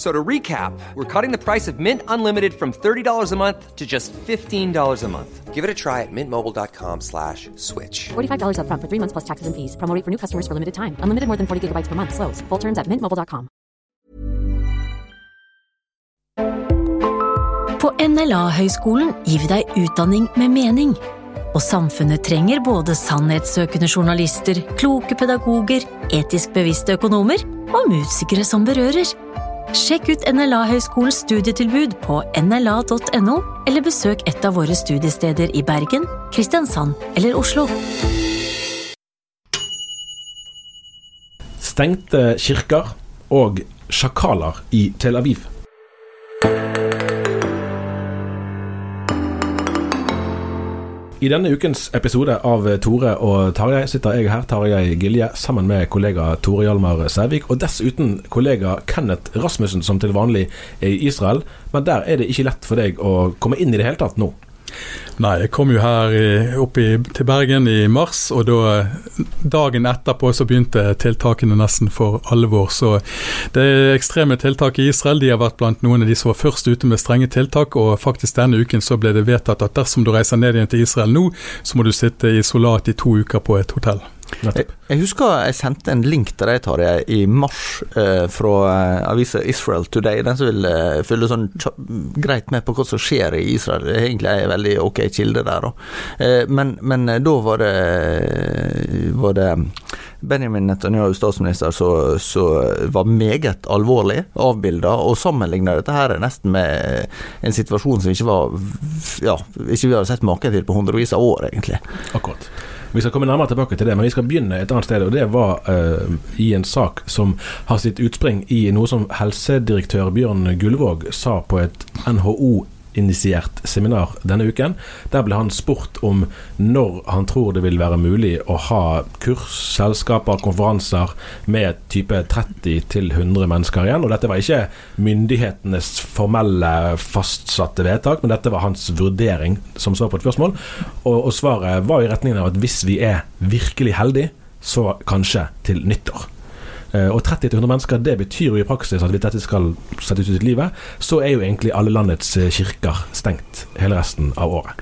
So to recap, we're cutting the price of Mint Unlimited from $30 a month to just $15 a month. Give it a try at mintmobile.com slash switch. $45 upfront for three months plus taxes and fees. Promo for new customers for limited time. Unlimited more than 40 gigabytes per month. Slows. Full terms at mintmobile.com. På NLA-høyskolen gir vi deg utdanning med mening. Og samfunnet trenger både sannhetssøkende journalister, kloke pedagoger, etisk bevisste økonomer og musikere som berører. Sjekk ut NLA-høgskolens studietilbud på nla.no, eller besøk et av våre studiesteder i Bergen, Kristiansand eller Oslo. Stengte kirker og sjakaler i Tel Aviv. I denne ukens episode av Tore og Tarjei sitter jeg her, Tarjei Gilje, sammen med kollega Tore Hjalmar Sævik, og dessuten kollega Kenneth Rasmussen, som til vanlig er i Israel. Men der er det ikke lett for deg å komme inn i det hele tatt nå. Nei, jeg kom jo her opp til Bergen i mars, og da dagen etterpå så begynte tiltakene nesten for alvor. Så det ekstreme tiltaket i Israel. De har vært blant noen av de som var først ute med strenge tiltak, og faktisk denne uken så ble det vedtatt at dersom du reiser ned igjen til Israel nå, så må du sitte i isolat i to uker på et hotell. Jeg, jeg husker jeg sendte en link til deg, Tarjei, i mars eh, fra eh, avisa Israel Today. Den som vil eh, følge sånn greit med på hva som skjer i Israel. Det er egentlig en veldig ok kilde der. Eh, men, men eh, da var det, var det Benjamin Netanyahu, statsminister, som var meget alvorlig avbilda, og sammenligna dette her nesten med en situasjon som ikke var Ja, ikke vi har sett maken til på hundrevis av år, egentlig. Akkurat. Vi skal komme nærmere tilbake til det, men vi skal begynne et annet sted. og Det var uh, i en sak som har sitt utspring i noe som helsedirektør Bjørn Gullvåg sa på et NHO-initiert seminar denne uken. Der ble han spurt om når han tror det vil være mulig å ha kurs, selskaper, konferanser med type 30-100 mennesker igjen. Og dette var ikke myndighetenes formelle fastsatte vedtak, men dette var hans vurdering som svar på et spørsmål. Og, og svaret var i retningen av at hvis vi er virkelig heldige, så kanskje til nyttår. Eh, Og 30-100 mennesker, det betyr jo i praksis at hvis dette skal settes ut i livet, så er jo egentlig alle landets eh, kirker stengt hele resten av året.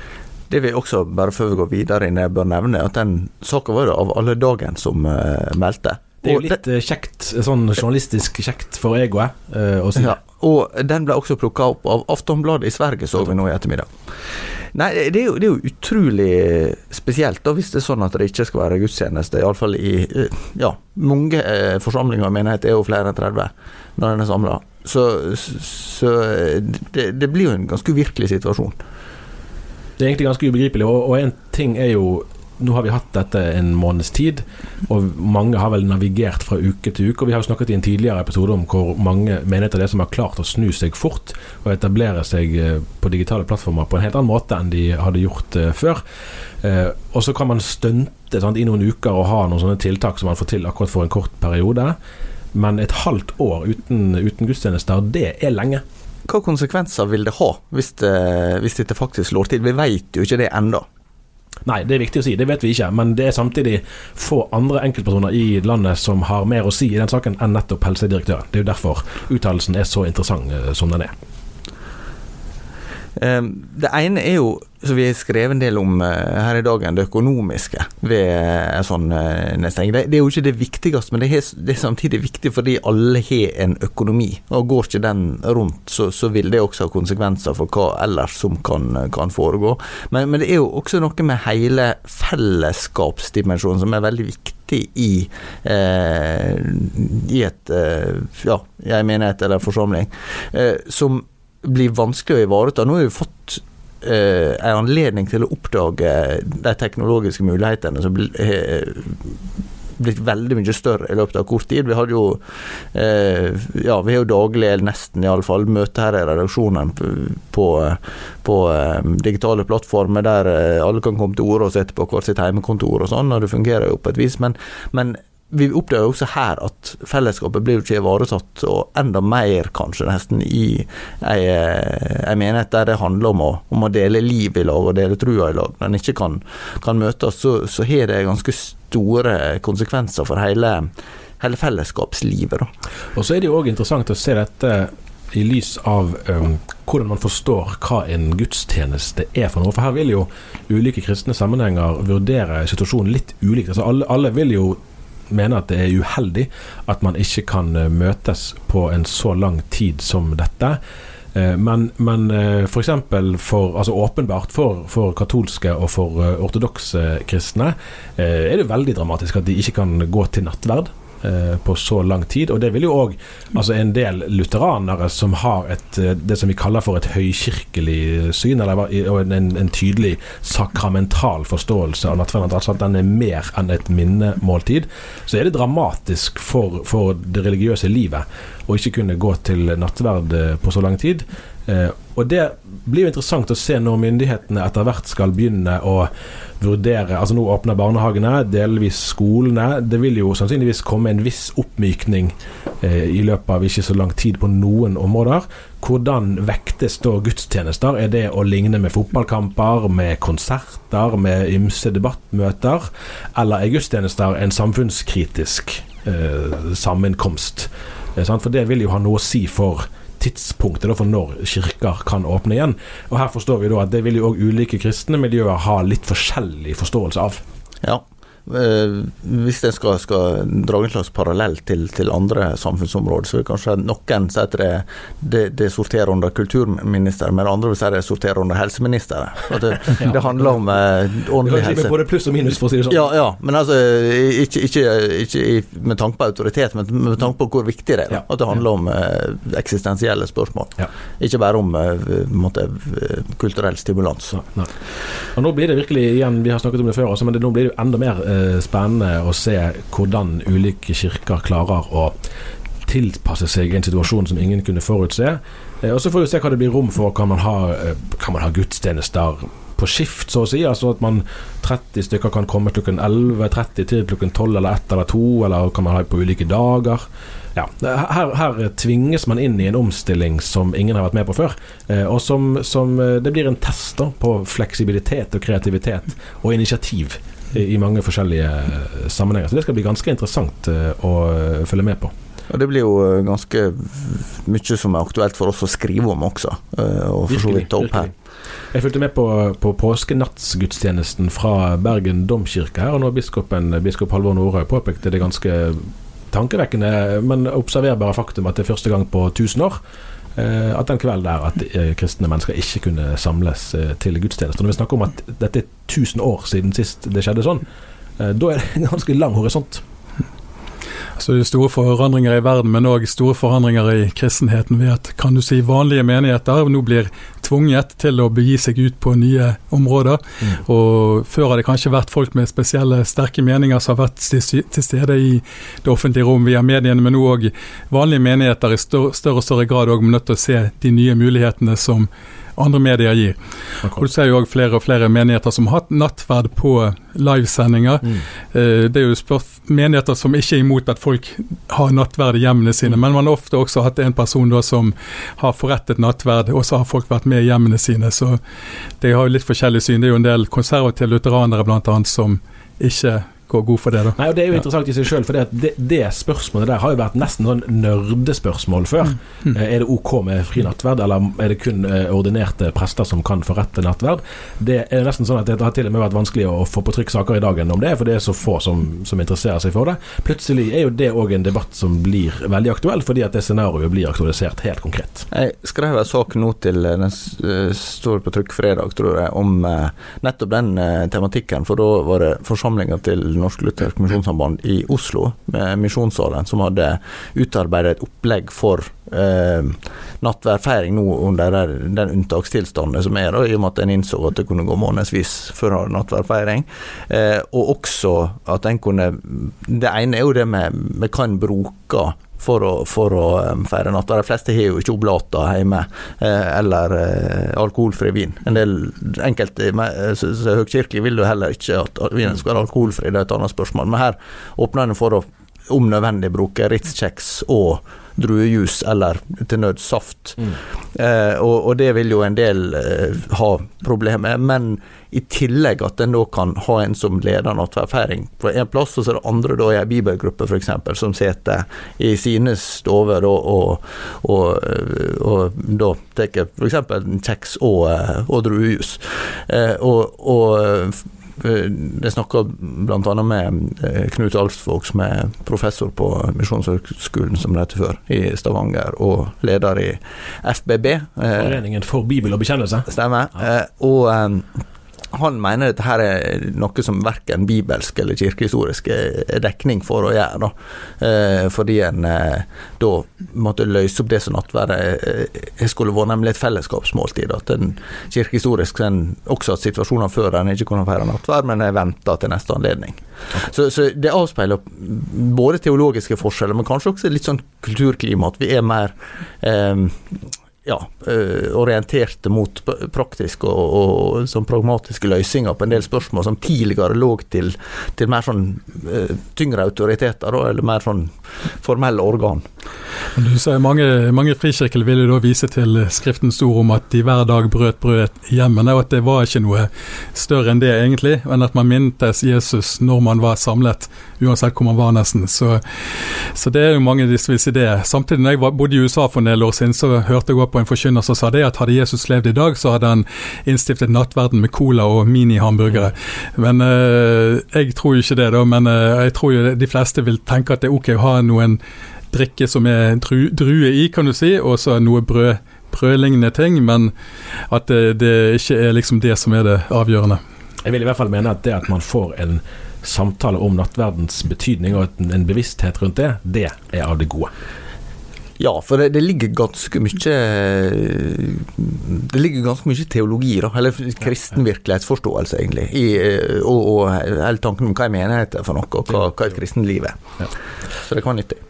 Det vi også, bare før vi går videre inn, jeg bør nevne at den saka var det av alle dagen som eh, meldte. Det er jo litt det, kjekt, sånn journalistisk kjekt for egoet eh, å si. Ja, og den ble også plukka opp av Aftonbladet i Sverige, så vi nå i ettermiddag. Nei, det er, jo, det er jo utrolig spesielt da, hvis det er sånn at det ikke skal være gudstjeneste. Iallfall i eh, ja, mange eh, forsamlinger og menigheter er jo flere enn 30 når en er samla. Så, så det, det blir jo en ganske uvirkelig situasjon. Det er egentlig ganske ubegripelig. Og, og en ting er jo Nå har vi hatt dette en måneds tid, og mange har vel navigert fra uke til uke. Og vi har jo snakket i en tidligere episode om hvor mange menigheter det er som har klart å snu seg fort og etablere seg eh, på digitale plattformer på en helt annen måte enn de hadde gjort eh, før. Eh, og så kan man stunte i noen uker og ha noen sånne tiltak som man får til akkurat for en kort periode. Men et halvt år uten, uten gudstjenester, det er lenge. Hva konsekvenser vil det ha hvis, det, hvis dette faktisk slår til? Vi vet jo ikke det ennå. Nei, det er viktig å si, det vet vi ikke. Men det er samtidig få andre enkeltpersoner i landet som har mer å si i den saken enn nettopp helsedirektøren. Det er jo derfor uttalelsen er så interessant eh, som den er. Ehm, det ene er jo, som vi har skrevet en del om eh, her i dag, det økonomiske ved en sånn nedstenging. Det, Det, er jo ikke det viktigste, men det er, det er, samtidig viktig fordi alle har en økonomi. og Går ikke den rundt, så, så, vil det også ha konsekvenser for hva ellers som kan, kan foregå. Men, men, det er jo også noe med hele fellesskapsdimensjonen som er veldig viktig i, eh, i et eh, ja, jeg mener et eller forsamling, eh, som blir vanskelig å ivareta. Nå har vi fått eh, en anledning til å oppdage de teknologiske mulighetene som har eh, blitt veldig mye større i løpet av kort tid. Vi hadde jo eh, ja, vi har jo daglig, eller nesten iallfall, møte her i redaksjonen på, på eh, digitale plattformer der eh, alle kan komme til orde og sitte på hvert sitt heimekontor og sånn, og det fungerer jo på et vis. Men, men vi opplever også her at fellesskapet blir jo ikke ivaretatt, og enda mer kanskje nesten i ei, ei menighet der det handler om å, om å, dele liv i lag og dele trua i lag, men ikke kan, kan møtes, så, så har det ganske store konsekvenser for hele, hele fellesskapslivet. Da. Og så er det jo òg interessant å se dette i lys av um, hvordan man forstår hva en gudstjeneste er for noe. For her vil jo ulike kristne sammenhenger vurdere situasjonen litt ulikt. Altså alle, alle vil jo mener at det er uheldig at man ikke kan eh, møtes på en så lang tid som dette. Eh, men, men f.eks. Eh, for, for altså åpenbart for, for, katolske og for ortodokse kristne er det veldig dramatisk at de ikke kan gå til nattverd. Eh, på så lang tid. Og det vil jo òg altså en del lutheranere som har et, eh, det som vi kaller for et høykirkelig syn, eller en, en tydelig sakramental forståelse av nattverden, altså at den er mer enn et minnemåltid, så er det dramatisk for, for det religiøse livet å ikke kunne gå til nattverd eh, på så lang tid. Eh, og Det blir jo interessant å se når myndighetene etter hvert skal begynne å vurdere altså Nå åpner barnehagene, delvis skolene. Det vil jo sannsynligvis komme en viss oppmykning eh, i løpet av ikke så lang tid på noen områder. Hvordan vektes da gudstjenester? Er det å ligne med fotballkamper, med konserter, med ymse debattmøter? Eller er gudstjenester en samfunnskritisk eh, sammenkomst? Eh, for det vil jo ha noe å si for tidspunktet for når kirker kan åpne igjen. Og Her forstår vi da at det vil jo òg ulike kristne miljøer ha litt forskjellig forståelse av. Ja, hvis en skal, skal, dra en slags parallell til, til, andre samfunnsområder, så vil kanskje noen si at det, det, det, sorterer under kulturministeren, men andre vil si det sorterer under helseministeren. Det, ja. det, handler om eh, ordentlig helse. Både pluss og minus, for å si det sånn. Ja, ja men altså, ikke, ikke, ikke, med tanke på autoritet, men med tanke på hvor viktig det er. Ja. At det handler om eh, eksistensielle spørsmål. Ja. Ikke bare om eh, måte, kulturell stimulans. Og nå blir det virkelig, igjen, vi har snakket om det før, også, men nå blir det jo enda mer eh, Eh, spennende å se hvordan ulike kirker klarer å tilpasse seg en situasjon som ingen kunne forutse. Eh, og Så får vi se hva det blir rom for. Kan man ha, eh, kan man ha gudstjenester på skift, så å si? Altså at man 30 stykker kan komme klokken 11.30 til klokken 12 eller 1 eller 2, eller kan man ha på ulike dager? Ja, her, her, tvinges man inn i en omstilling som ingen har vært med på før. og som, som det blir en test på fleksibilitet og kreativitet og initiativ i mange forskjellige eh, sammenhenger. Så det skal bli ganske interessant eh, å eh, følge med på. Ja, Det blir jo ganske mye som er aktuelt for oss å skrive om også, og for så vidt ta opp her. Jeg fulgte med på, på påskenattsgudstjenesten fra Bergen domkirke her, og når biskopen, biskop Halvor Nordhaug påpekte det ganske tankevekkende, men observerbare faktum at det er første gang på 1000 år at den kvelden der at eh, kristne mennesker ikke kunne samles eh, til gudstjeneste. Når vi snakker om at dette er 1000 år siden sist det skjedde sånn, da er det en ganske lang horisont. Så det er store forandringer i verden, men òg store forandringer i kristenheten ved at kan du si, vanlige menigheter nå blir tvunget til å begi seg ut på nye områder. Mm. Og Før har det kanskje vært folk med spesielle, sterke meninger som har vært til stede i det offentlige rom via mediene, men nå òg vanlige menigheter i større og større grad òg nødt til å se de nye mulighetene som andre medier gir. Og Du ser jo òg flere og flere menigheter som har hatt nattverd på livesendinger. Mm. Eh, det er jo menigheter som ikke er imot at folk har nattverd i hjemmene sine, mm. men man har ofte også hatt en person da som har forrettet nattverd, og så har folk vært med i hjemmene sine. Så det har jo litt forskjellig syn. Det er jo en del konservative lutheranere bl.a. som ikke gå god for det, da. Nei, og Det er jo interessant i seg sjøl, for det, det, spørsmålet der har jo vært nesten sånn nerdespørsmål før. Mm. Mm. Eh, er det ok med fri nattverd, eller er det kun eh, ordinerte prester som kan forrette nattverd? Det er nesten sånn at det har til og med vært vanskelig å få på trykk saker i dag om det, for det er så få som, som interesserer seg for det. Plutselig er jo det òg en debatt som blir veldig aktuell, fordi at det scenarioet blir aktualisert helt konkret. Jeg skrev en sak nå til eh, den står på trykk fredag, tror jeg, om nettopp den tematikken, for da var det forsamlinga til Norsk Luthersk Misjonssamband i Oslo, med Misjonssalen, som hadde utarbeidet et opplegg for eh, nattverdfeiring nå under den unntakstilstanden som er, da, i og med at en innså at det kunne gå månedsvis før nattverdfeiring. Eh, og også at en kunne Det ene er jo det med, med hva en bruker for å, for å feire natta. De fleste har jo ikke oblater hjemme, eh, eller eh, alkoholfri vin. En del enkelte eh, høykirkelige vil jo heller ikke at vinen skal være alkoholfri, det er et annet spørsmål. Men her åpner en for å om nødvendig bruke Ritz-kjeks og druejus eller til nød saft. Mm. Eh, og, og, det vil jo en del eh, ha problemer med. Men i tillegg at en da kan ha en som leder nattverdfeiring på en plass, og så er det andre da i ei bibelgruppe f.eks. som sitter i sine stover og, og, og, og da tar f.eks. kjeks og, og druejus. Eh, og jeg snakka bl.a. med eh, Knut Alfsvåg, som er professor på Misjonshøgskolen, som det heter før, i Stavanger, og leder i FBB. Eh, Foreningen for bibel og bekjennelse. Stemmer. Ja. Eh, og han mener dette her er noe som verken bibelsk eller kirkehistorisk er dekning for å gjøre. Da. Eh, fordi en eh, da måtte løse opp det som nattværet eh, skulle vært, nemlig et fellesskapsmåltid. At en kirkehistorisk en også hatt situasjoner før en ikke kunne feire nattvær, men en venta til neste anledning. Så, så, det avspeiler både teologiske forskjeller, men kanskje også litt sånn kulturklima. At vi er mer eh, ja, eh, orienterte mot praktiske og, og sånn pragmatiske løsninger på en del spørsmål som tidligere lå til, til mer sånn uh, tyngre autoriteter, eller mer sånn formelle organ. Du sier Mange, mange frikirker jo da vise til Skriftens ord om at de hver dag brøt brød hjemmene, og at det var ikke noe større enn det, egentlig, enn at man mintes Jesus når man var samlet, uansett hvor man var, nesten. Så, så det er jo mange som vil si det. Samtidig, når jeg bodde i USA for en del år siden, så hørte jeg også på en forkynner som sa det at hadde Jesus levd i dag, så hadde han innstiftet nattverden med cola og minihamburgere. Men øh, jeg tror jo ikke det, da. Men øh, jeg tror jo de fleste vil tenke at det er ok å ha noen drikke som er dru, drue i, kan du si, og så noe brød, brødlignende ting. Men at det, det ikke er liksom det som er det avgjørende. Jeg vil i hvert fall mene at det at man får en samtale om nattverdens betydning og en bevissthet rundt det, det er av det gode. Ja, for det, det, ligger ganske mye Det ligger ganske mye teologi, da, eller kristen virkelighetsforståelse, egentlig, i, og, og hele tanken om hva er menighet er for noe, og hva, hva et kristenliv er. Så det kan være nyttig.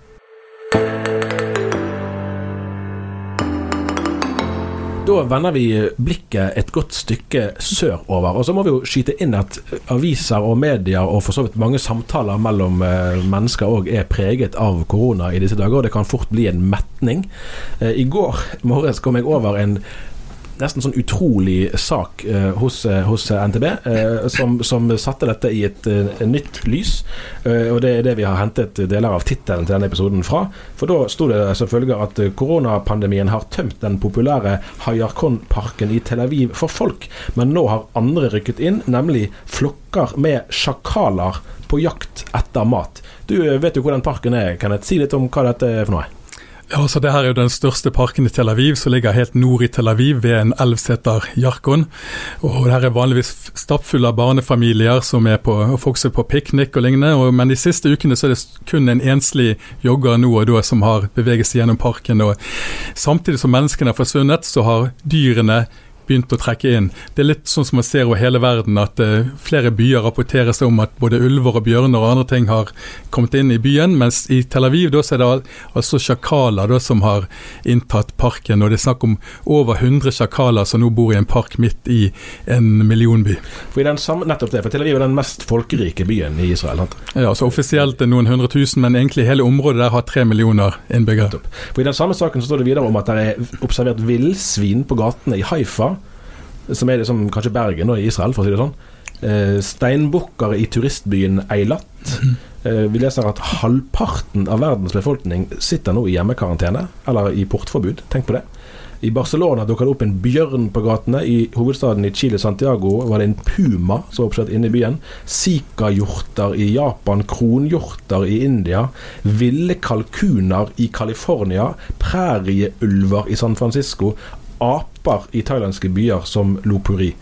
Da vender vi blikket et godt stykke sørover. Og så må vi jo skyte inn at aviser og medier og for så vidt mange samtaler mellom eh, mennesker òg er preget av korona i disse dager, og det kan fort bli en metning. Eh, I går morges kom jeg over en nesten sånn utrolig sak uh, hos, uh, hos, NTB, uh, som, som, satte dette i et nytt lys. og Det er det vi har hentet deler av tittelen til denne episoden fra. For da sto det selvfølgelig at koronapandemien har tømt den populære Hayarkon-parken i Tel Aviv for folk, men nå har andre rykket inn, nemlig flokker med sjakaler på jakt etter mat. Du vet jo hvor den parken er, Kenneth. Si litt om hva dette er for noe. Ja, så Det her er jo den største parken i Tel Aviv, som ligger helt nord i Tel Aviv, ved en elv som heter Jarkon. Og det her er vanligvis stappfulle av barnefamilier som er på, og folk på piknik og lignende. Og, men de siste ukene så er det kun en enslig jogger nå og da som har beveget seg gjennom parken. og Samtidig som menneskene har forsvunnet, så har dyrene begynt å trekke inn. Det er litt sånn som man ser over hele verden, at uh, flere byer rapporterer seg om at både ulver og bjørner og andre ting har kommet inn i byen, mens i Tel Aviv da, så er det altså sjakaler da, som har inntatt parken. og Det er snakk om over 100 sjakaler som nå bor i en park midt i en millionby. For i den samme, nettopp det, for Tel Aviv er den mest folkerike byen i Israel? Sant? Ja, så Offisielt er noen hundre tusen, men egentlig hele området der har tre millioner innbyggere. For I den samme saken så står det videre om at det er observert villsvin på gatene i Haifa, som er liksom kanskje Bergen og Israel, for å si det sånn. Eh, steinbukker i turistbyen Eilat. Eh, vi leser at halvparten av verdens befolkning sitter nå i hjemmekarantene, eller i portforbud. Tenk på det. I Barcelona dukka det opp en bjørn på gatene. I hovedstaden i Chile, Santiago, var det en puma som var inne i byen. Sikahjorter i Japan, kronhjorter i India, ville kalkuner i California, prærieulver i San Francisco, aper i thailandske byer som Lopuri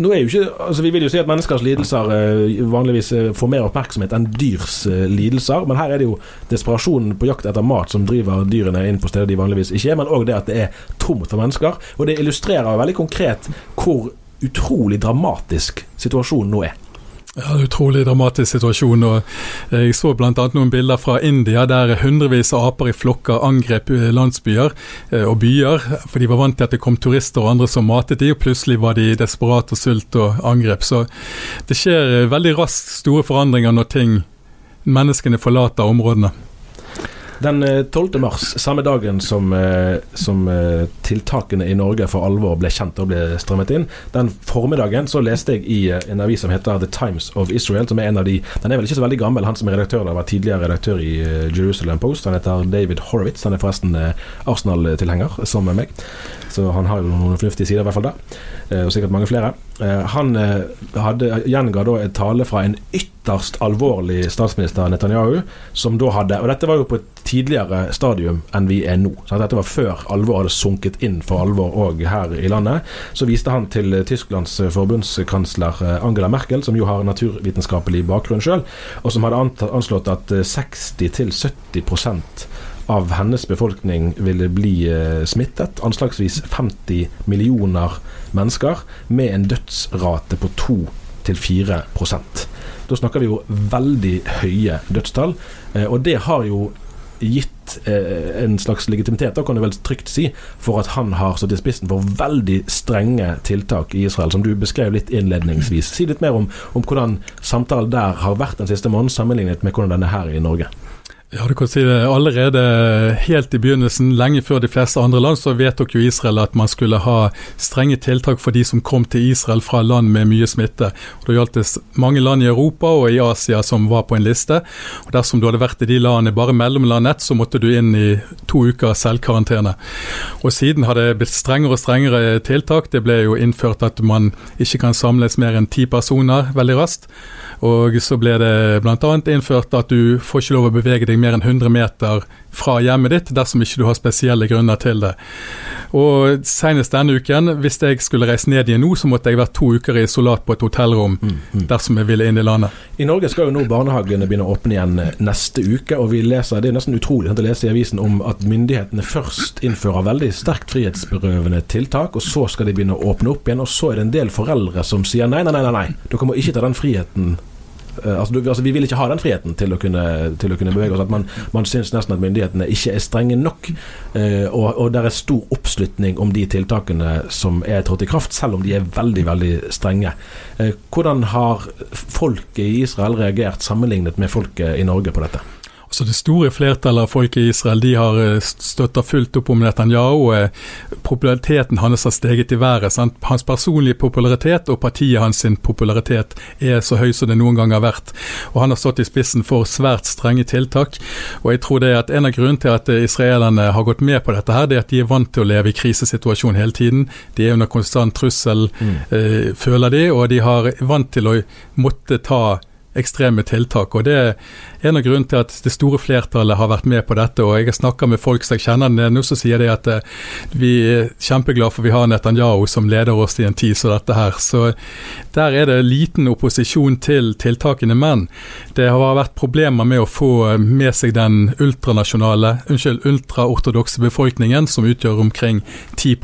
nå er jo ikke, altså Vi vil jo si at menneskers lidelser eh, vanligvis eh, får mer oppmerksomhet enn dyrs eh, lidelser, men her er det jo desperasjonen på jakt etter mat som driver dyrene inn på steder de vanligvis ikke er, men òg det at det er tomt for mennesker. Og det illustrerer veldig konkret hvor utrolig dramatisk situasjonen nå er. Ja, det er Utrolig dramatisk situasjon. og eh, Jeg så bl.a. noen bilder fra India der hundrevis av aper i flokker angrep eh, landsbyer eh, og byer. For de var vant til at det kom turister og andre som matet de, og plutselig var de desperate og sult og angrep. Så det skjer veldig raskt store forandringer når ting, menneskene forlater områdene. Den 12. Eh, mars, samme dagen som, eh, som, eh, tiltakene i Norge for alvor ble kjent og ble strammet inn, den formiddagen så leste jeg i en avis som heter The Times of Israel, som er en av de Den er vel ikke så veldig gammel, han som er redaktør der, var tidligere redaktør i Jerusalem Post. Han heter David Horowitz. Han er forresten Arsenal-tilhenger, som meg. Så han har jo noen fornuftige sider, i hvert fall da. Og sikkert mange flere. Han hadde, gjenga da et tale fra en ytterst alvorlig statsminister Netanyahu, som da hadde Og dette var jo på et tidligere stadium enn vi er nå. Så dette var før alvor hadde sunket inn for alvor òg her i landet. Så viste han til Tysklands forbundskansler eh, Angela Merkel, som jo har naturvitenskapelig bakgrunn sjøl, og som hadde anslått at 60-70 eh, av hennes befolkning ville bli eh, smittet. Anslagsvis 50 millioner mennesker, med en dødsrate på 2-4% Da snakker vi jo veldig høye dødstall. Og det har jo gitt eh, en slags legitimitet, da kan du vel trygt si, for at han har stått i spissen for veldig strenge tiltak i Israel, som du beskrev litt innledningsvis. Si litt mer om, om hvordan samtalen der har vært den siste måneden, sammenlignet med hvordan den er her i Norge. Ja, du kan si det. Allerede helt i begynnelsen, lenge før de fleste andre land, så vedtok jo Israel at man skulle ha strenge tiltak for de som kom til Israel fra land med mye smitte. Og det gjaldt mange land i Europa og i Asia som var på en liste. Og Dersom du hadde vært i de landene bare mellomlandet, så måtte du inn i to uker selvkarantene. Og Siden har det blitt strengere og strengere tiltak. Det ble jo innført at man ikke kan samles mer enn ti personer veldig raskt. Og så ble det bl.a. innført at du får ikke lov å bevege deg mer enn 100 meter fra hjemmet ditt dersom ikke du har spesielle grunner til det. Og Senest denne uken, hvis jeg skulle reise ned igjen nå, så måtte jeg vært to uker i isolat på et hotellrom mm, mm. dersom jeg ville inn i landet. I Norge skal jo nå barnehagene begynne å åpne igjen eh, neste uke, og vi leser, det er nesten utrolig å lese i avisen om at myndighetene først innfører veldig sterkt frihetsberøvende tiltak, og så skal de begynne å åpne opp igjen, og så er det en del foreldre som sier nei, nei, nei, nei, nei. dere må ikke ta den friheten altså, du, altså, vi vil ikke ha den friheten til å kunne, til å kunne bevege oss. At man, man syns nesten at myndighetene ikke er strenge nok. Eh, og, og det er stor oppslutning om de tiltakene som er trådt i kraft, selv om de er veldig, veldig strenge. Eh, hvordan har folket i Israel reagert sammenlignet med folket i Norge på dette? Så Det store flertallet av folk i Israel de har eh, støtta fullt opp om Netanyahu. eh, Populariteten hans har steget i været. Sant? Hans personlige popularitet og partiet hans sin popularitet er så høy som det noen gang har vært. Og Han har stått i spissen for svært strenge tiltak. og jeg tror det er at En av grunnene til at eh, israelerne har gått med på dette, her, det er at de er vant til å leve i krisesituasjon hele tiden. De er under konstant trussel, mm. eh, føler de, og de har vant til å måtte ta ekstreme tiltak. og Det er en av grunnene til at det store flertallet har vært med på dette. og Jeg har snakka med folk som jeg kjenner nå, som sier de at eh, vi er kjempeglade for vi har Netanyahu som leder oss i en tid som dette her. Så der er det liten opposisjon til tiltakene. Men det har vært problemer med å få med seg den ultranasjonale, unnskyld, ultraortodokse befolkningen, som utgjør omkring 10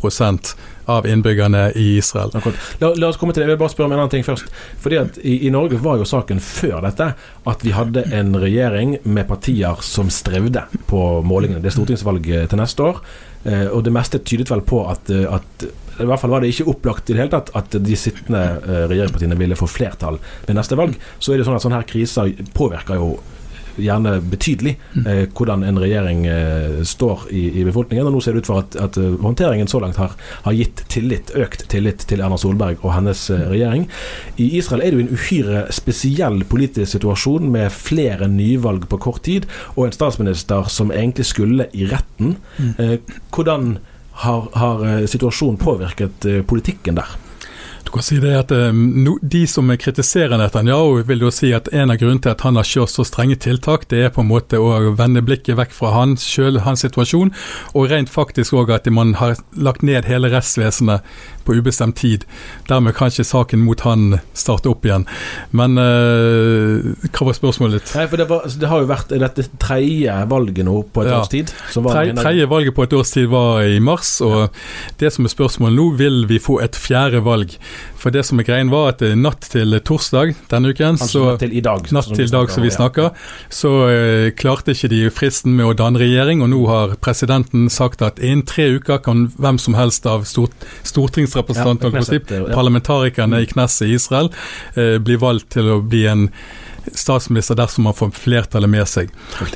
av innbyggerne i Israel. La, la, oss komme til det. Jeg vil bare spørre om en annen ting først. Fordi at i, i, Norge var jo saken før dette at vi hadde en regjering med partier som strevde på målingene. Det er stortingsvalg til neste år, eh, og det meste tydet vel på at, eh, at i hvert fall var det ikke opplagt i det hele tatt at de sittende eh, regjeringspartiene ville få flertall ved neste valg. Så er det sånn at sånne her kriser påvirker jo gjerne betydelig mm. eh, hvordan en regjering eh, står i, i, befolkningen. Og nå ser det ut for at, at eh, håndteringen så langt har, har, gitt tillit, økt tillit til Erna Solberg og hennes eh, mm. regjering. I Israel er det jo en uhyre spesiell politisk situasjon med flere nyvalg på kort tid, og en statsminister som egentlig skulle i retten. Mm. Eh, hvordan har, har eh, situasjonen påvirket politikken der? Du kan si det at no, De som kritiserer Netanyahu, vil jo si at en av grunnene til at han har kjørt så strenge tiltak, det er på en måte å vende blikket vekk fra han selv, hans situasjon, og rent faktisk òg at man har lagt ned hele rettsvesenet på ubestemt tid. Dermed kan ikke saken mot han starte opp igjen. Men eh, hva var spørsmålet ditt? Nei, for det, var, altså, det, har jo vært dette tredje valget nå på et ja. års tid. Tredje valget på et års tid var i mars, og ja. det som er spørsmålet nå, vil vi få et fjerde valg? For det som er greien var at natt til torsdag denne uken, altså, så, natt til i dag, natt til dag som vi snakker, så eh, klarte ikke de fristen med å danne regjering, og nå har presidenten sagt at innen tre uker kan hvem som helst av stort, stortingsrepresentantene, ja, ja. parlamentarikerne i Knesset i Israel, eh, blir valgt til å bli en statsminister dersom man får flertallet med seg.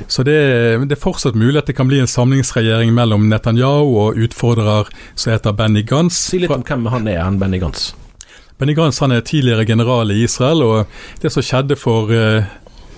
Så det, det, er fortsatt mulig at det kan bli en samlingsregjering mellom Netanyahu og utfordrer som heter Benny Gantz. Si litt om hvem han er, han Benny Gantz. Benny Gantz han er tidligere general i Israel, og det som skjedde for eh,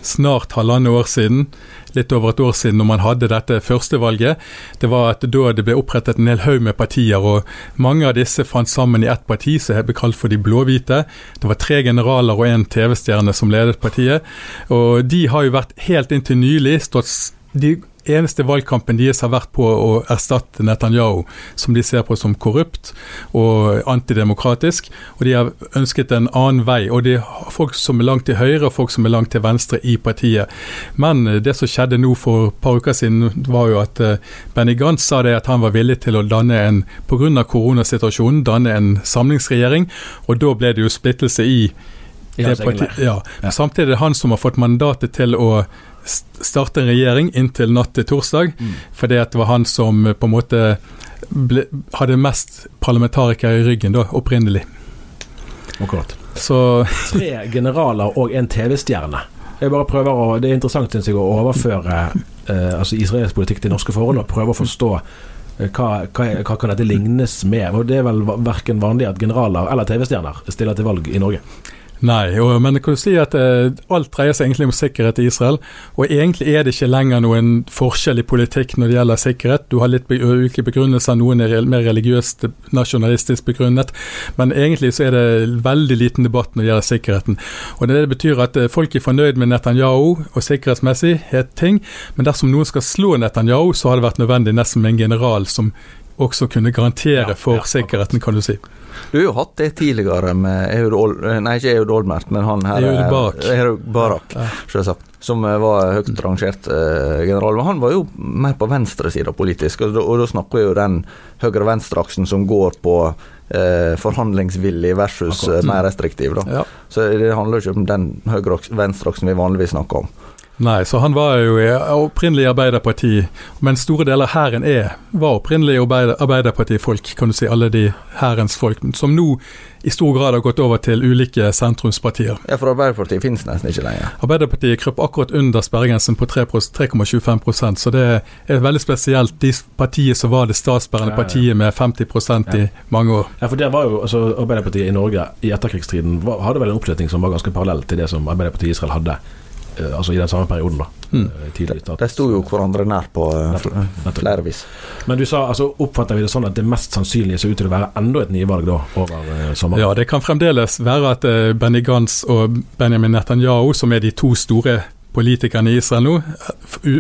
snart halvannet år siden, litt over et år siden, når man hadde dette førstevalget, det var at da det ble opprettet en hel haug med partier, og mange av disse fant sammen i ett parti som ble kalt for De blåhvite. Det var tre generaler og en TV-stjerne som ledet partiet, og de har jo vært helt inntil nylig stått de eneste valgkampen deres har vært på å erstatte Netanyahu, som de ser på som korrupt og antidemokratisk. Og de har ønsket en annen vei. Og det er folk som er langt til høyre og folk som er langt til venstre i partiet. Men eh, det som skjedde nå for et par uker siden, var jo at eh, Benny Gantz sa det at han var villig til å danne en, pga. koronasituasjonen, danne en samlingsregjering. Og da ble det jo splittelse i partiet. Ja. Samtidig er det han som har fått mandatet til å starte en regjering inntil natt til torsdag, mm. fordi det var han som eh, på en måte ble, hadde mest parlamentarikere i ryggen da, opprinnelig. Akkurat. Så Tre generaler og en TV-stjerne. Jeg bare prøver å, Det er interessant synes jeg, å overføre eh, altså israelsk politikk til norske forhold og prøve å forstå eh, hva, hva, hva, kan dette lignes med? Og Det er vel verken vanlig at generaler eller TV-stjerner stiller til valg i Norge? Nei, og, men jeg kan du si at eh, alt dreier seg egentlig om sikkerhet i Israel. Og egentlig er det ikke lenger noen forskjell i politikk når det gjelder sikkerhet. Du har litt ulike begrunnelser, noen er mer religiøst nasjonalistisk begrunnet. Men egentlig så er det veldig liten debatt når det gjelder sikkerheten. Og det, det betyr at eh, folk er fornøyd med Netanyahu og sikkerhetsmessig, het ting. Men dersom noen skal slå Netanyahu, så har det vært nødvendig nesten med en general som også kunne garantere for sikkerheten, kan du si. Du har jo hatt det tidligere med Eud Ol Nei, ikke Eud Olmert, men han her Eud Barak. Ehud Barak, ja. selvsagt. Som eh, var høyt rangert eh, general. Men han var jo mer på venstresida politisk, og og da snakker vi jo den høyre-venstre-aksen som går på eh, forhandlingsvillig versus eh, mer restriktiv. Da. Ja. Så det handler jo ikke om den høyre-venstre-aksen vi vanligvis snakker om. Nei, så han var jo opprinnelig Arbeiderparti, men store deler av hæren er, var opprinnelig Arbeiderpartifolk, kan du si, alle de hærens folk, som nå i stor grad har gått over til ulike sentrumspartier. Ja, for Arbeiderpartiet finnes nesten ikke lenger. Arbeiderpartiet krøp akkurat under sperregrensen på 3,25% så det er veldig spesielt. De partiet som var det statsbærende partiet med 50% i mange år. Ja, for det var jo, altså Arbeiderpartiet i Norge i etterkrigstiden hadde vel en oppslutning som var ganske parallell til det som Arbeiderpartiet i Israel hadde altså i den samme perioden. da mm. Eh, de sto jo hverandre nær på uh, flere vis. Men du sa, altså oppfatter vi det sånn at det mest sannsynlige ser ut til å være enda et nyvalg da over uh, sommeren? Ja, det kan fremdeles være at uh, Benny Gantz og Benjamin Netanyahu, som er de to store politikerne i Israel nå,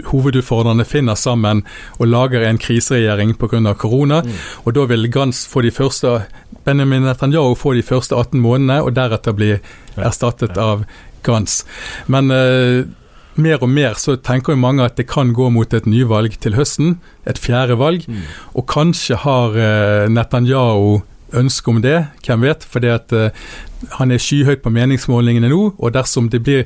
hovedutfordrerne finner sammen og lager en kriseregjering pga. korona. Mm. Og da vil Gantz få de første Benjamin Netanyahu få de første 18 månedene, og deretter bli erstattet av Gans. Men eh, mer og mer så tenker jo mange at det kan gå mot et nyvalg til høsten, et fjerde valg. Mm. Og kanskje har eh, Netanyahu ønske om det, hvem vet. fordi at eh, han er skyhøyt på meningsmålingene nå, og dersom det blir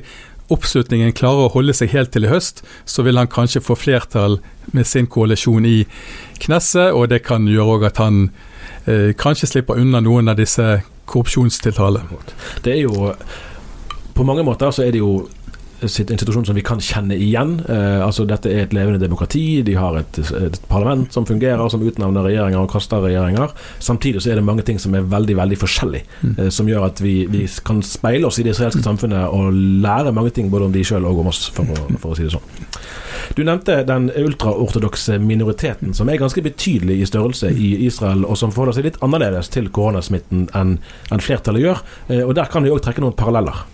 oppslutningen klarer å holde seg helt til i høst, så vil han kanskje få flertall med sin koalisjon i Knesset, og det kan gjøre òg at han eh, kanskje slipper unna noen av disse korrupsjonstiltalene. Det er jo På mange måter så er det jo sitt institusjon som vi kan kjenne igjen. Eh, altså Dette er et levende demokrati. De har et, et, parlament som fungerer, som utnevner regjeringer og kaster regjeringer. Samtidig så er det mange ting som er veldig veldig forskjellig, mm. eh, som gjør at vi, vi, kan speile oss i det israelske samfunnet og lære mange ting både om de sjøl og om oss, for å, for å, si det sånn. Du nevnte den ultraortodokse minoriteten, som er ganske betydelig i størrelse i Israel, og som forholder seg litt annerledes til koronasmitten enn en flertallet gjør. Eh, og Der kan vi òg trekke noen paralleller.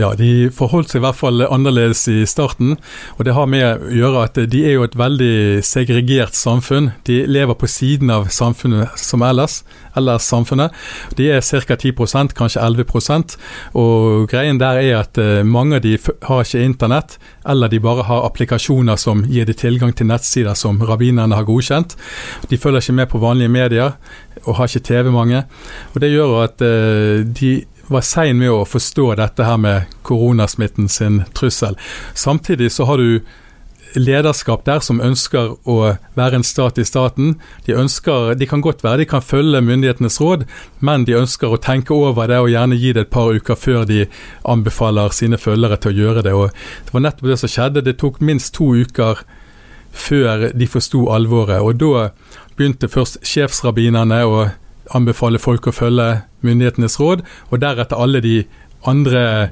Ja, de forholdt seg i hvert fall annerledes i starten. Og det har med å gjøre at de er jo et veldig segregert samfunn. De lever på siden av samfunnet som ellers. Ellers samfunnet. De er ca. 10% kanskje 11 Og greien der er at eh, mange av de har ikke internett, eller de bare har applikasjoner som gir de tilgang til nettsider som rabbinerne har godkjent. De følger ikke med på vanlige medier, og har ikke TV mange. Og Det gjør at eh, de var sein med å forstå dette her med koronasmitten sin trussel. Samtidig så har du lederskap der som ønsker å være en stat i staten. De ønsker, de kan godt være de kan følge myndighetenes råd, men de ønsker å tenke over det og gjerne gi det et par uker før de anbefaler sine følgere til å gjøre det. Og det var nettopp det som skjedde. Det tok minst to uker før de forsto alvoret. Og da begynte først sjefsrabbinerne å anbefale folk å følge myndighetenes råd, og deretter alle de andre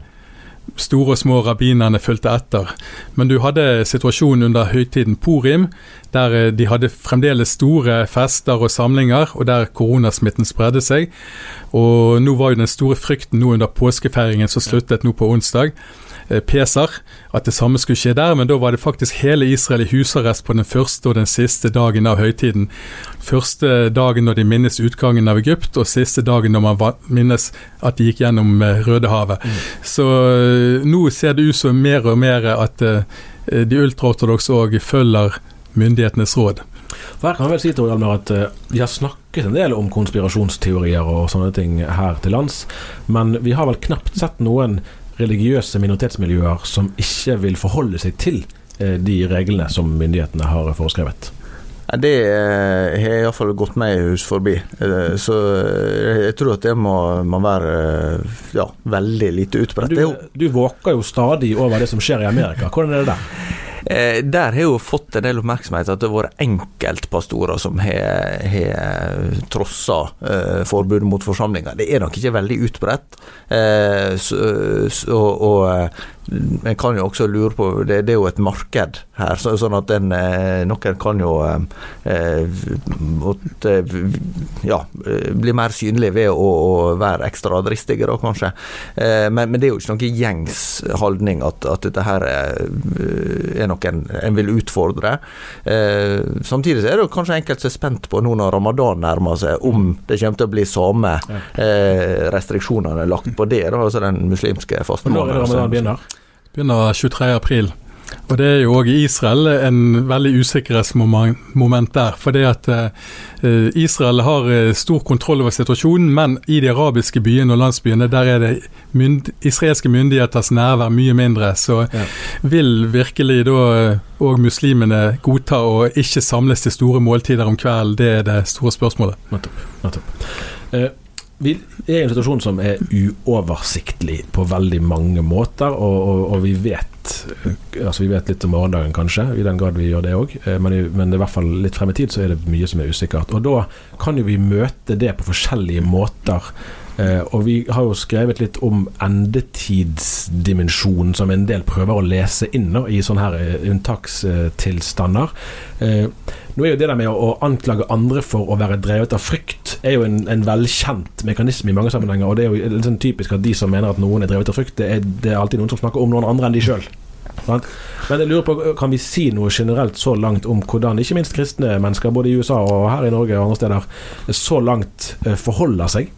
store og små rabbinerne fulgte etter. Men du hadde situasjonen under høytiden Purim, der eh, de hadde fremdeles store fester og samlinger, og der koronasmitten spredde seg. Og nå var jo den store frykten nå under påskefeiringen som sluttet nå på onsdag, Pesar, at det samme skulle skje der, men da var det faktisk hele Israel i husarrest på den første og den siste dagen av høytiden. Første dagen når de minnes utgangen av Egypt, og siste dagen når man minnes at de gikk gjennom eh, Rødehavet. Mm. Så eh, nå ser det ut som mer og mer at de ultraortodokse òg følger myndighetenes råd. For her kan jeg vel si til Hjalmar at Vi har snakket en del om konspirasjonsteorier og sånne ting her til lands, men vi har vel knapt sett noen religiøse minoritetsmiljøer som ikke vil forholde seg til eh, de reglene som myndighetene har foreskrevet? Det har jeg iallfall gått meg hus forbi. Eh, så jeg tror at det må, må være ja, veldig lite utbredt. Du, du våker jo stadig over det som skjer i Amerika. Hvordan er det der? Eh, der har jo fått en del oppmerksomhet at det har vært enkeltpastorer som har, trossa eh, forbudet mot forsamlinger. Det er nok ikke veldig utbredt. Eh, så, så, og eh, en kan jo også lure på Det, det er jo et marked her, så, sånn at en, eh, noen kan jo eh, måtte, ja, bli mer synlig ved å, å være ekstra dristige, da kanskje. Eh, men, men, det er jo ikke noen gjengs holdning at, at dette her er, er noe en, vil utfordre. Eh, samtidig så er det kanskje enkelte som er spent på nå når ramadan nærmer seg, om det kommer til å bli samme eh, restriksjonene lagt på det, da, altså den muslimske fastemåneden. Når er det ramadan begynner? Begynner 23. april. Og Det er jo òg i Israel en veldig usikkerhetsmoment der. For det at eh, Israel har eh, stor kontroll over situasjonen, men i de arabiske byene og landsbyene der er det mynd israelske myndigheters nærvær mye mindre. Så ja. vil virkelig da òg eh, muslimene godta å ikke samles til store måltider om kvelden? Det er det store spørsmålet. Nettopp. Nettopp. Eh, vi er i en situasjon som er uoversiktlig på veldig mange måter, og, og, og vi vet altså vi vet litt om morgendagen, kanskje, i den grad vi gjør det òg. Eh, men, men, i hvert fall litt frem i tid så er det mye som er usikkert. Og da kan jo vi møte det på forskjellige måter. Uh, og vi har jo skrevet litt om endetidsdimensjonen, som en del prøver å lese inn i sånne her uh, unntakstilstander. Nå er jo det der med å, anklage andre for å være drevet av frykt, er jo en, en velkjent mekanisme i mange sammenhenger. Og det er jo sånn typisk at de som mener at noen er drevet av frykt, det er, det er alltid noen som snakker om noen andre enn de sjøl. Men jeg lurer på, kan vi si noe generelt så langt om hvordan ikke minst kristne mennesker, både i USA og her i Norge og andre steder, så langt forholder seg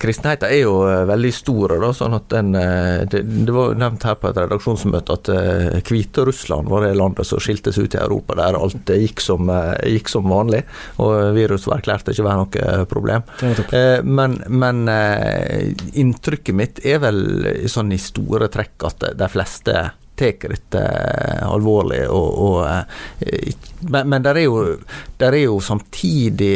kristenheten er jo eh, veldig stor. Da, sånn at den, eh, det, det var nevnt her på et redaksjonsmøte at eh, Hviterussland var det landet som skilte seg ut i Europa, der alt gikk som, gikk som vanlig. Og viruset var erklært ikke være noe problem. Men men inntrykket mitt er vel sånn i store trekk at de fleste tar dette alvorlig. Og, og, men men der er, jo, der er jo samtidig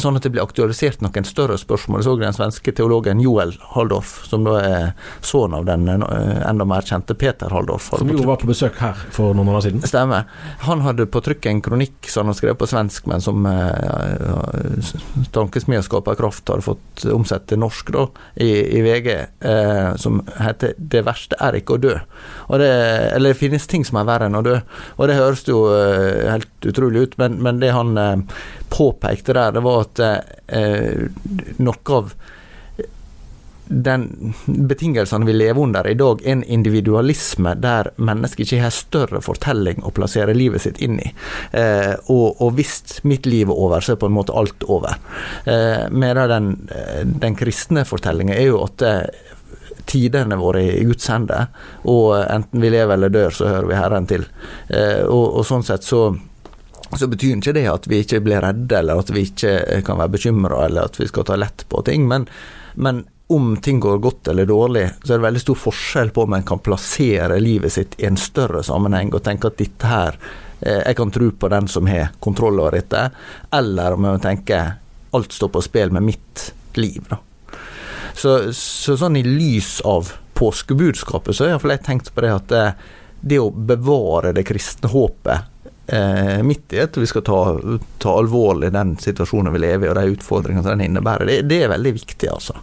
sånn at det blir aktualisert noen større spørsmål. Jeg så den svenske teologen Joel Haldorf, som da er sønn av den eh, enda mer kjente Peter Haldorf. Som jo var på besøk her for noen måneder siden. Stemmer. Han hadde på trykk en kronikk som han har skrevet på svensk, men som eh, Tankesmia Skaperkraft hadde fått omsett til norsk da, i, i VG, eh, som heter 'Det verste er ikke å dø'. Det, eller det finnes ting som er verre enn å dø. Og det høres jo eh, helt utrolig ut, men, men det han eh, påpekte der, det var at eh, noe av den betingelsene vi lever under i dag, en individualisme der mennesket ikke har større fortelling å plassere livet sitt inn i. Eh, og, og, hvis mitt liv er over, så er på en måte alt over. Eh, Medan den, eh, den kristne fortellinga er jo at eh, tidene våre i Guds hender, og enten vi lever eller dør, så hører vi Herren til. Eh, og, og sånn sett så så betyr ikke det at vi ikke blir redde, eller at vi ikke kan være bekymra, eller at vi skal ta lett på ting. Men, men, om ting går godt eller dårlig, så er det veldig stor forskjell på om en kan plassere livet sitt i en større sammenheng og tenke at dette her eh, Jeg kan tro på den som har kontroll over dette, eller om jeg tenker alt står på spill med mitt liv. Da. Så, så sånn i lys av påskebudskapet, så har iallfall jeg tenkt på det at det, det å bevare det kristne håpet eh, at vi skal ta, ta, alvorlig den situasjonen vi lever i og de utfordringene den innebærer. Det, det er veldig viktig, altså.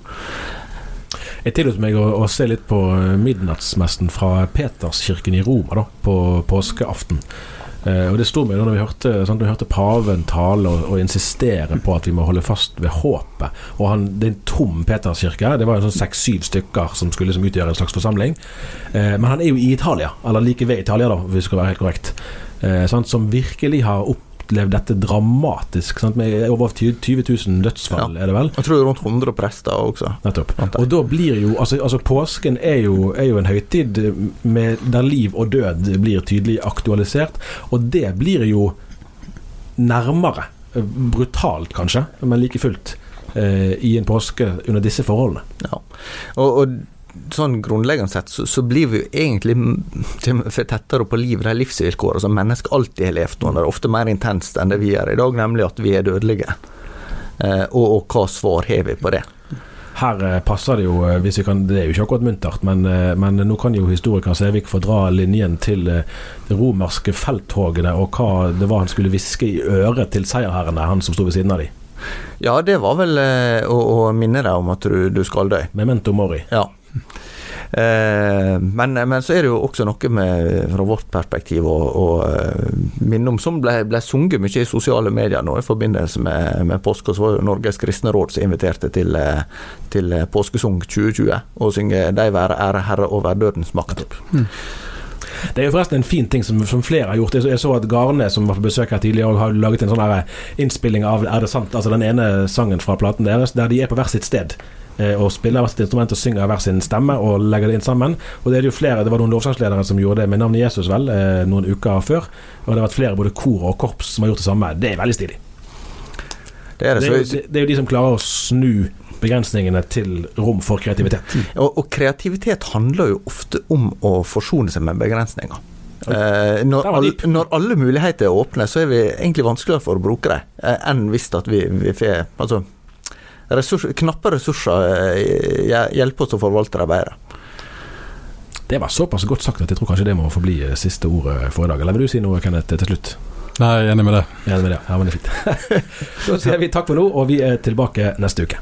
Jeg tillot meg å, å, se litt på midnattsmessen fra Peterskirken i Roma da, på påskeaften. Eh, og det sto meg da vi hørte, sant, vi hørte paven tale og, og, insistere på at vi må holde fast ved håpet. Og han, Det er en tom Peterskirke. Det var jo sånn seks-syv stykker som skulle liksom utgjøre en slags forsamling. Eh, men han er jo i Italia, eller like ved Italia, da, hvis vi skal være helt korrekt eh, som virkelig har opplevd dette dramatisk. Sant? Med over 20 000 dødsfall, ja. er det vel? Jeg tror rundt 100 prester også. Nettopp. Og da blir jo altså, altså Påsken er jo, er jo, en høytid med, der liv og død blir tydelig aktualisert, og det blir jo nærmere. Brutalt, kanskje, men like fullt. Eh, I en påske under disse forholdene. Ja, og, og sånn grunnleggende sett så, så, blir vi jo egentlig tettere på livet de livsvilkårene som mennesker alltid har levd under, ofte mer intenst enn det vi gjør i dag, nemlig at vi er dødelige. Eh, og, og, hva svar har vi på det? Her eh, passer det jo, eh, hvis vi kan, det er jo ikke akkurat muntert, men, eh, men nå kan jo historiker Sævik få dra linjen til det romerske felttogene og hva det var han skulle hviske i øret til seierherrene, han som sto ved siden av dem. Ja, det var vel å, å minne deg om at du, du skal dø. Memento mori. Ja. Eh, men, men, så er det jo også noe med, fra vårt perspektiv å, eh, minne om, som ble, ble, sunget mye i sosiale medier nå i forbindelse med, med påske. Så var jo Norges kristne råd som inviterte til, eh, til påskesung 2020 og synge 'De være ære Herre over dødens makt'. Mm. Det er jo forresten en fin ting som, som flere har gjort. Jeg så at Garne, som var på besøk her tidligere, har laget en sånn innspilling av Er det sant? Altså den ene sangen fra platen deres, der de er på hvert sitt sted. Eh, og spiller hvert sitt instrument og synger hver sin stemme og legger det inn sammen. Og Det er det jo flere, det var noen lovsangsledere som gjorde det med navnet Jesus vel, eh, noen uker før. Og det har vært flere både kor og korps som har gjort det samme. Det er veldig stilig. Det er, det, det, er jo, det er, jo, de som klarer å snu begrensningene til rom for kreativitet. Mm. Og, og, kreativitet handler jo ofte om å forsone seg med begrensninger. Eh, når, all, når, alle muligheter er åpne, så er vi egentlig vanskeligere for å bruke det eh, enn hvis at vi, vi får altså, ressurs, knappe ressurser eh, hjelper oss å forvalte dem bedre. Det var såpass godt sagt at jeg tror kanskje det må forbli eh, siste ordet for i dag. Eller vil du si noe, Kenneth, til slutt? Nei, jeg er enig med det. Enig med det. Ja, men det er fint. Så sier vi takk for nå, og vi er tilbake neste uke.